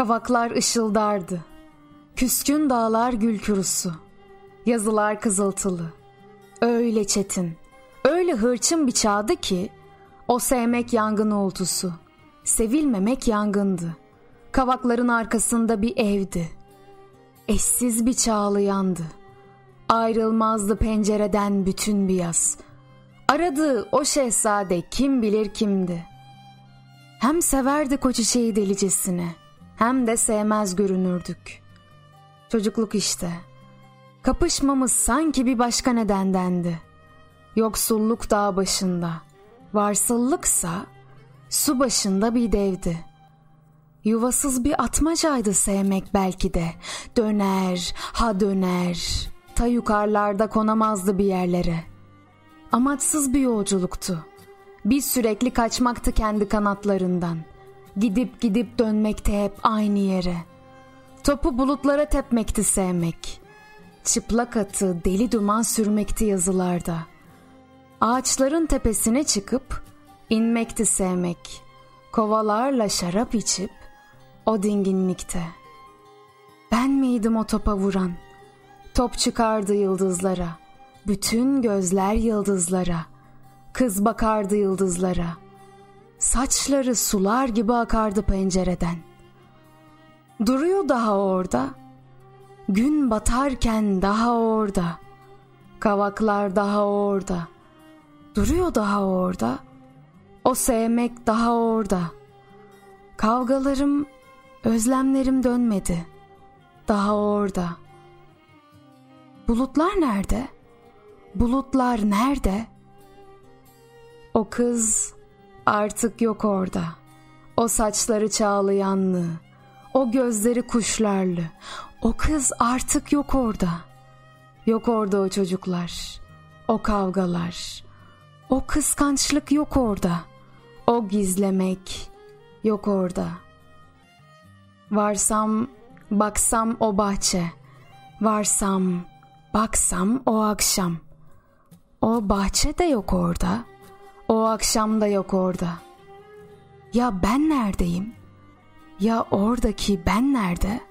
Kavaklar ışıldardı. Küskün dağlar gül kurusu. Yazılar kızıltılı. Öyle çetin, öyle hırçın bir çağdı ki o sevmek yangın oltusu, sevilmemek yangındı. Kavakların arkasında bir evdi. Eşsiz bir çağlayandı. Ayrılmazdı pencereden bütün bir yaz. Aradığı o şehzade kim bilir kimdi. Hem severdik o çiçeği delicesine, hem de sevmez görünürdük. Çocukluk işte. Kapışmamız sanki bir başka nedendendi. Yoksulluk dağ başında, varsıllıksa su başında bir devdi. Yuvasız bir atmacaydı sevmek belki de. Döner, ha döner. Ta yukarılarda konamazdı bir yerlere. Amaçsız bir yolculuktu. Bir sürekli kaçmaktı kendi kanatlarından. Gidip gidip dönmekte hep aynı yere. Topu bulutlara tepmekti sevmek. Çıplak atı deli duman sürmekti yazılarda. Ağaçların tepesine çıkıp inmekti sevmek. Kovalarla şarap içip o dinginlikte. Ben miydim o topa vuran? Top çıkardı yıldızlara. Bütün gözler yıldızlara. Kız bakardı yıldızlara. Saçları sular gibi akardı pencereden. Duruyor daha orada. Gün batarken daha orada. Kavaklar daha orada. Duruyor daha orada. O sevmek daha orada. Kavgalarım, özlemlerim dönmedi. Daha orada. Bulutlar nerede? Bulutlar nerede? O kız artık yok orada. O saçları çağlayanlı, o gözleri kuşlarlı. O kız artık yok orada. Yok orada o çocuklar, o kavgalar. O kıskançlık yok orada. O gizlemek yok orada. Varsam, baksam o bahçe. Varsam, baksam o akşam. O bahçe de yok orada. O akşam da yok orada. Ya ben neredeyim? Ya oradaki ben nerede?''